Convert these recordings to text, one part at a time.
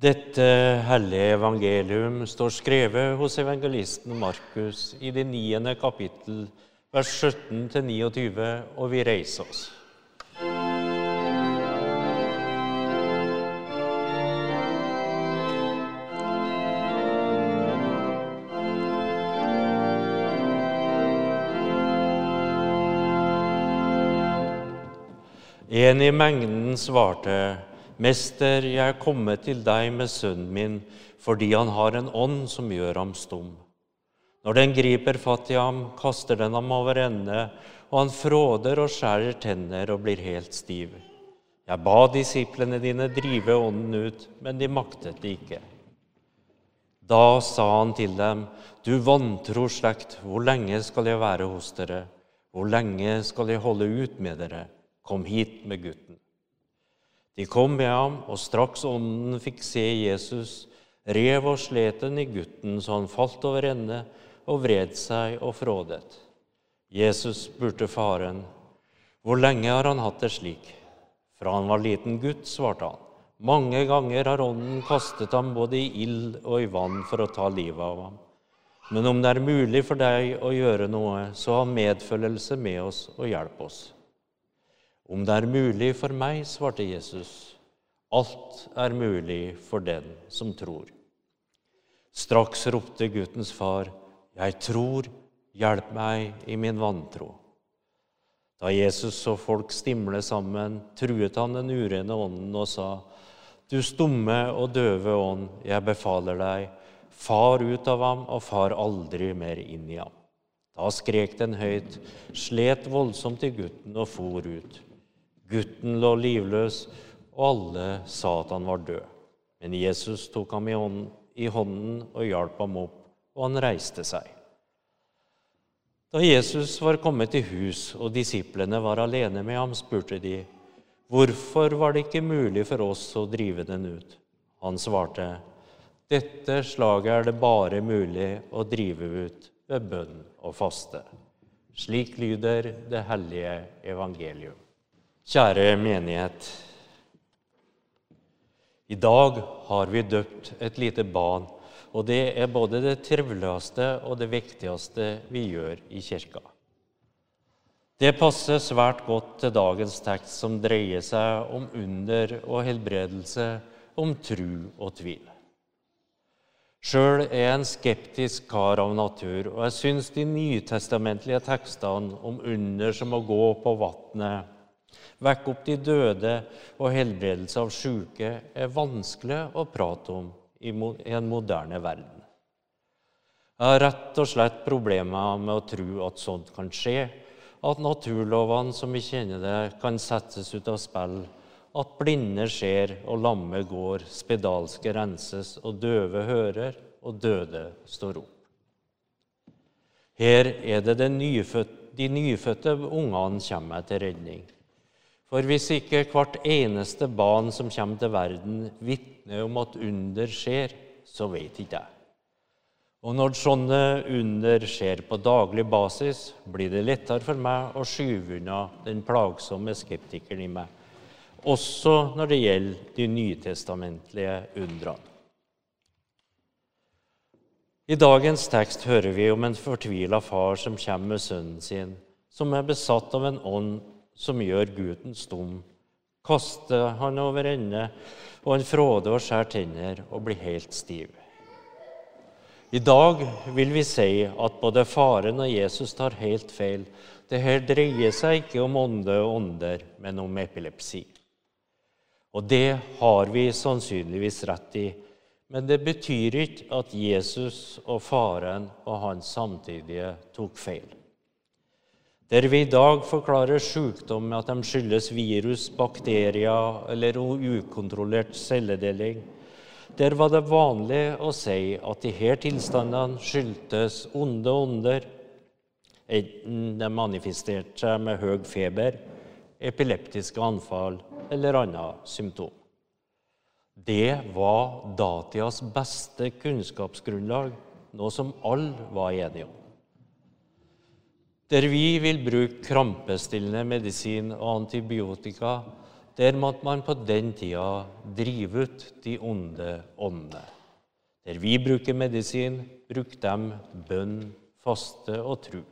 Dette hellige evangelium står skrevet hos evangelisten Markus i det niende kapittel, vers 17-29, og vi reiser oss. En i mengden svarte, 'Mester, jeg er kommet til deg med sønnen min fordi han har en ånd som gjør ham stum.' Når den griper fatt i ham, kaster den ham over ende, og han fråder og skjærer tenner og blir helt stiv. Jeg ba disiplene dine drive ånden ut, men de maktet det ikke. Da sa han til dem, Du vantro slekt, hvor lenge skal jeg være hos dere? Hvor lenge skal jeg holde ut med dere? Kom hit med gutten. De kom med ham, og straks ånden fikk se Jesus, rev og slet den i gutten så han falt over ende og vred seg og frådet. Jesus spurte faren, 'Hvor lenge har han hatt det slik?' Fra han var liten gutt, svarte han. Mange ganger har ånden kastet ham både i ild og i vann for å ta livet av ham. Men om det er mulig for deg å gjøre noe, så ha medfølelse med oss og hjelp oss. Om det er mulig for meg, svarte Jesus, alt er mulig for den som tror. Straks ropte guttens far, Jeg tror, hjelp meg i min vantro. Da Jesus så folk stimle sammen, truet han den urene ånden og sa, Du stumme og døve ånd, jeg befaler deg, far ut av ham og far aldri mer inn i ham. Da skrek den høyt, slet voldsomt i gutten og for ut. Gutten lå livløs, og alle sa at han var død. Men Jesus tok ham i hånden, og hjalp ham opp, og han reiste seg. Da Jesus var kommet til hus, og disiplene var alene med ham, spurte de, hvorfor var det ikke mulig for oss å drive den ut? Han svarte, dette slaget er det bare mulig å drive ut ved bønn og faste. Slik lyder det hellige evangelium. Kjære menighet. I dag har vi døpt et lite barn, og det er både det triveligste og det viktigste vi gjør i kirka. Det passer svært godt til dagens tekst, som dreier seg om under og helbredelse, om tru og tvil. Sjøl er jeg en skeptisk kar av natur, og jeg syns de nytestamentlige tekstene om under som å gå på vannet, vekke opp de døde og helbredelse av syke er vanskelig å prate om i en moderne verden. Jeg har rett og slett problemer med å tro at sånt kan skje, at naturlovene som vi kjenner det, kan settes ut av spill, at blinde ser og lamme går, spedalske renses og døve hører og døde står opp. Her er det de nyfødte, de nyfødte ungene kommer til redning. For hvis ikke hvert eneste barn som kommer til verden, vitner om at under skjer, så vet ikke jeg. Og når sånne under skjer på daglig basis, blir det lettere for meg å skyve unna den plagsomme skeptikeren i meg, også når det gjelder de nytestamentlige undrene. I dagens tekst hører vi om en fortvila far som kommer med sønnen sin, som er besatt av en ånd som gjør gutten stum, kaster han over ende, og han fråder og skjærer tenner og blir helt stiv. I dag vil vi si at både faren og Jesus tar helt feil. Det her dreier seg ikke om ånde og ånder, men om epilepsi. Og det har vi sannsynligvis rett i, men det betyr ikke at Jesus og faren og hans samtidige tok feil. Der vi i dag forklarer sykdom med at de skyldes virus, bakterier eller ukontrollert celledeling, der var det vanlig å si at disse tilstandene skyldtes onde ånder, enten de manifesterte seg med høy feber, epileptiske anfall eller annet symptom. Det var datidas beste kunnskapsgrunnlag, noe som alle var enige om. Der vi vil bruke krampestillende medisin og antibiotika, der måtte man på den tida drive ut de onde åndene. Der vi bruker medisin, bruker de bønn, faste og tru.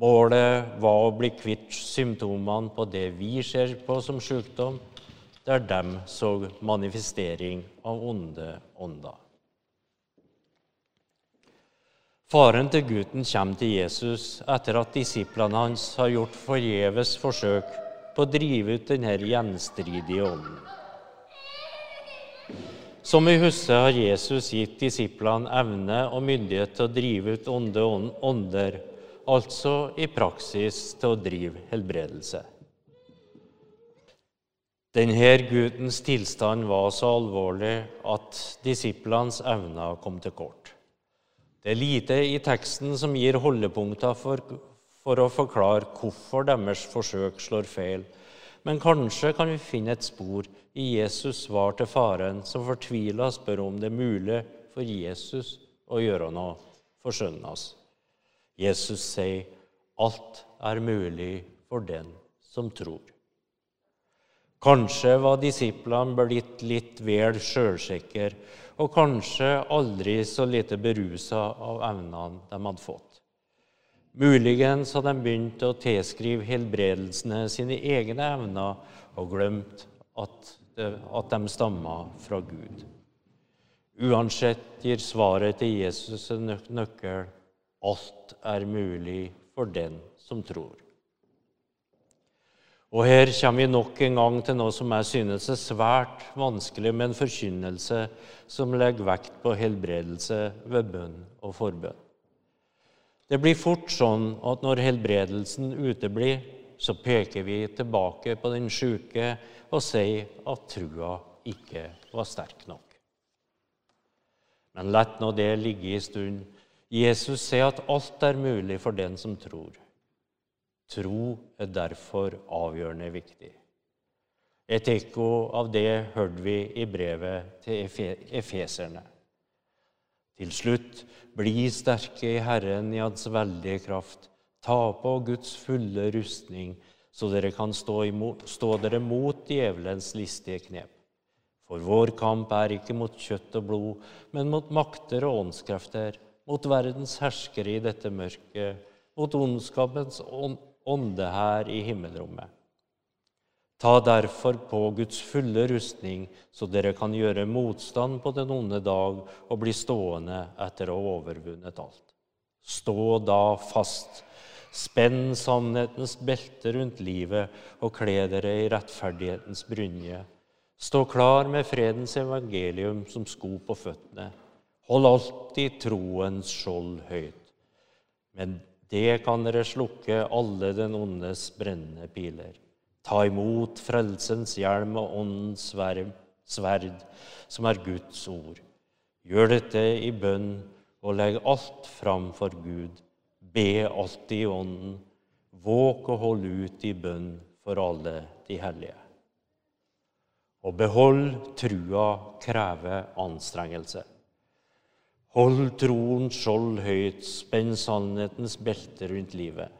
Målet var å bli kvitt symptomene på det vi ser på som sykdom, der de så manifestering av onde ånder. Faren til gutten kommer til Jesus etter at disiplene hans har gjort forgjeves forsøk på å drive ut denne gjenstridige ånden. Som vi husker, har Jesus gitt disiplene evne og myndighet til å drive ut onde ånder, altså i praksis til å drive helbredelse. Denne guttens tilstand var så alvorlig at disiplenes evner kom til kort. Det er lite i teksten som gir holdepunkter for, for, å forklare hvorfor deres forsøk slår feil, men kanskje kan vi finne et spor i Jesus' svar til faren, som fortvila spør om det er mulig for Jesus å gjøre noe for sønnen hans. Jesus sier, 'Alt er mulig for den som tror'. Kanskje var disiplene blitt litt vel sjølsikre og kanskje aldri så lite berusa av evnene de hadde fått. Muligens hadde de begynt å tilskrive helbredelsene sine egne evner og glemt at, at de stamma fra Gud. Uansett gir svaret til Jesus en nøkkel alt er mulig for den som tror. Og her kommer vi nok en gang til noe som jeg synes er svært vanskelig med en forkynnelse som legger vekt på helbredelse ved bønn og forbønn. Det blir fort sånn at når helbredelsen uteblir, så peker vi tilbake på den sjuke og sier at trua ikke var sterk nok. Men lett nå det ligge i stund. Jesus sier at alt er mulig for den som tror. Tro er derfor avgjørende viktig. Et ekko av det hørte vi i brevet til efeserne. Til slutt, bli sterke i Herren i Hans veldige kraft. Ta på Guds fulle rustning, så dere kan stå, imot, stå dere mot djevelens listige knep. For vår kamp er ikke mot kjøtt og blod, men mot makter og åndskrefter, mot verdens herskere i dette mørket, mot ondskapens ånd ånde her i himmelrommet. Ta derfor på Guds fulle rustning, så dere kan gjøre motstand på den onde dag og bli stående etter å ha overvunnet alt. Stå da fast. Spenn sannhetens belte rundt livet og kle dere i rettferdighetens brynje. Stå klar med fredens evangelium som sko på føttene. Hold alltid troens skjold høyt. Men det kan dere slukke alle den ondes brennende piler. Ta imot frelsens hjelm og åndens sverd, som er Guds ord. Gjør dette i bønn og legg alt fram for Gud. Be alltid i ånden. Våk og hold ut i bønn for alle de hellige. Og behold trua krever anstrengelse. Hold troens skjold høyt, spenn sannhetens belte rundt livet.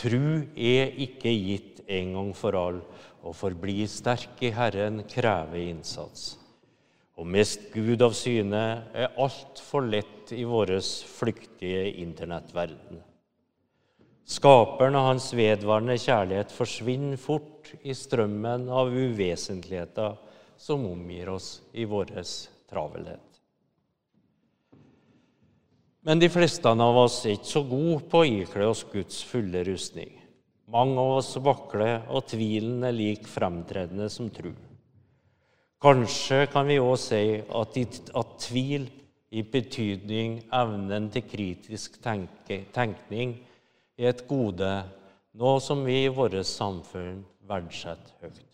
Tru er ikke gitt en gang for all, og forbli sterk i Herren krever innsats. Å mest Gud av syne er altfor lett i vår flyktige internettverden. Skaperen og hans vedvarende kjærlighet forsvinner fort i strømmen av uvesentligheter som omgir oss i vår travelhet. Men de fleste av oss er ikke så gode på å ikle oss Guds fulle rustning. Mange av oss vakler, og tvilen er like fremtredende som tru. Kanskje kan vi òg si at, at, tvil i betydning evnen til kritisk tenke, tenkning er et gode, noe som vi i vårt samfunn verdsetter høyt.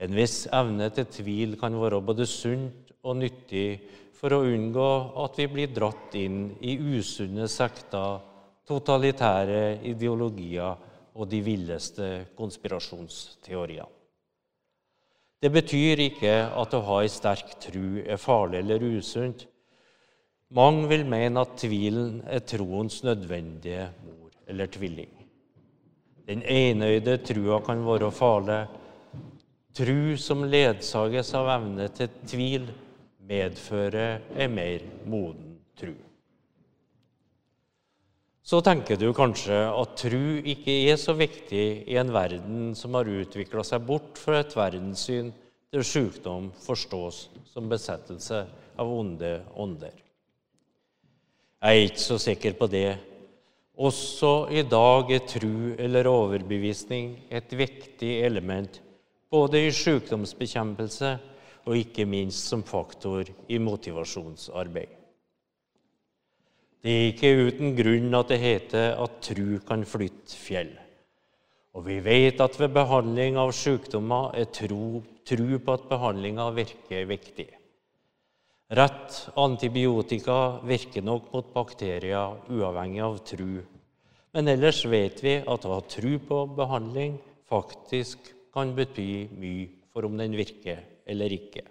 En viss evne til tvil kan være både sunt og nyttig for å unngå at vi blir dratt inn i usunne sekter, totalitære ideologier og de villeste konspirasjonsteoriene. Det betyr ikke at å ha ei sterk tru er farlig eller usunt. Mange vil mene at tvilen er troens nødvendige mor eller tvilling. Den enøyde trua kan være farlig. Tru som ledsages av evne til tvil, medfører ei mer moden tru. Så tenker du kanskje at tru ikke er så viktig i en verden som har utvikla seg bort fra et verdenssyn der sykdom forstås som besettelse av onde ånder. Jeg er ikke så sikker på det. Også i dag er tru eller overbevisning et viktig element både i sykdomsbekjempelse og ikke minst som faktor i motivasjonsarbeid. Det er ikke uten grunn at det heter at tru kan flytte fjell. Og vi vet at ved behandling av sykdommer er tro, tru på at behandlinga virker, viktig. Rett antibiotika virker nok mot bakterier uavhengig av tru. Men ellers vet vi at å ha tru på behandling faktisk kan bety mye for om den virker eller ikke.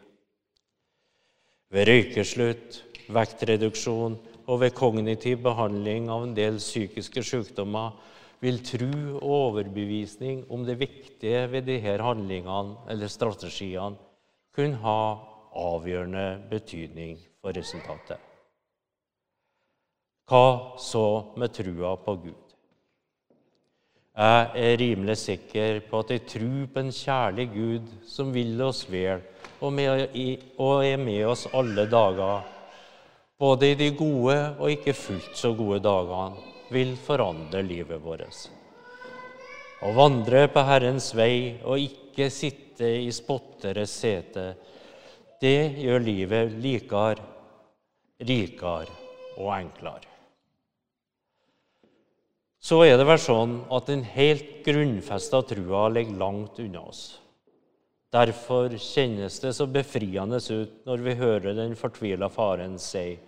Ved røykeslutt, vektreduksjon og ved kognitiv behandling av en del psykiske sykdommer vil tru og overbevisning om det viktige ved disse handlingene eller strategiene kunne ha avgjørende betydning for resultatet. Hva så med trua på Gud? Jeg er rimelig sikker på at jeg tror på en kjærlig Gud som vil oss vel og er med oss alle dager både i de gode og ikke fullt så gode dagene, vil forandre livet vårt. Å vandre på Herrens vei og ikke sitte i spotteres sete, det gjør livet likere, rikere og enklere. Så er det vel sånn at den helt grunnfesta trua ligger langt unna oss. Derfor kjennes det så befriende ut når vi hører den fortvila faren si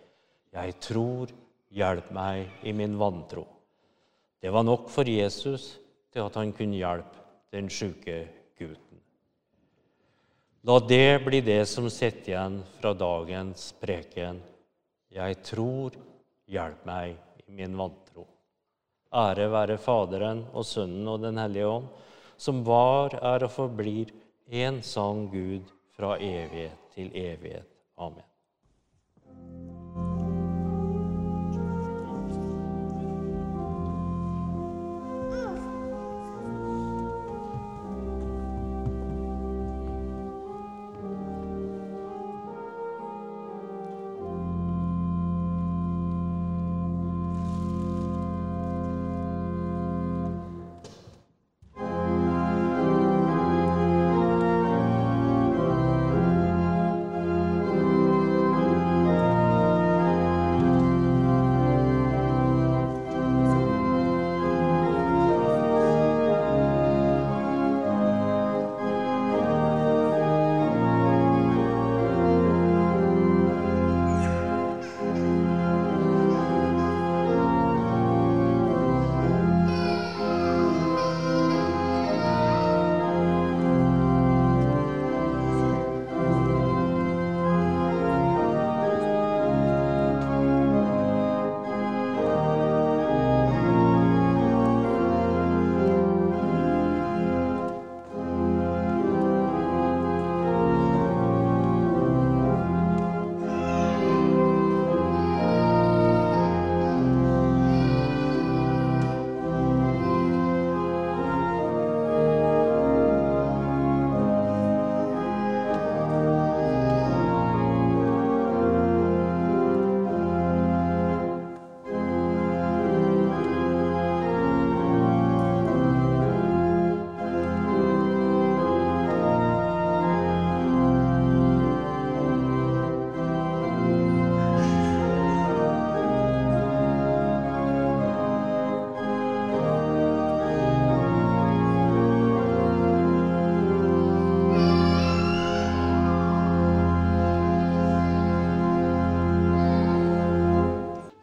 'Jeg tror, hjelp meg i min vantro'. Det var nok for Jesus til at han kunne hjelpe den sjuke gutten. La det bli det som sitter igjen fra dagens preken. Jeg tror, hjelp meg i min vantro. Ære være Faderen og Sønnen og Den hellige ånd, som var, er og forblir en sann Gud fra evighet til evighet. Amen.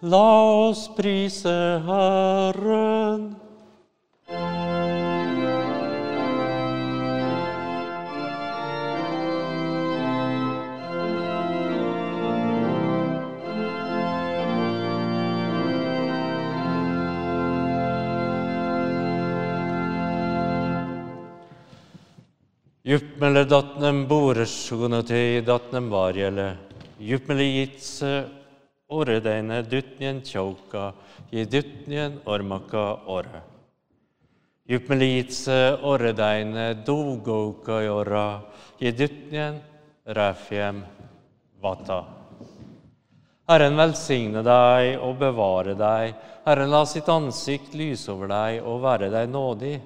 La oss prise Herren. Juppmele datnem boresjonotei datnem varjele. Juppmele jitse oredeine dutnien tjauka, je dutnien ormaka ore. Juppmele jitse oredeine dogouka jora, je dutnien rafjem vata. Herren velsigne deg og bevare deg. Herren la sitt ansikt lyse over deg og være deg nådig.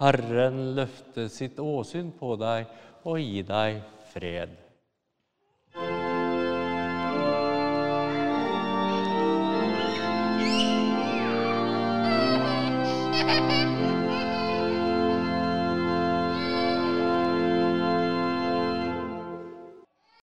Herren løfte sitt åsyn på deg og gi deg fred. Bye.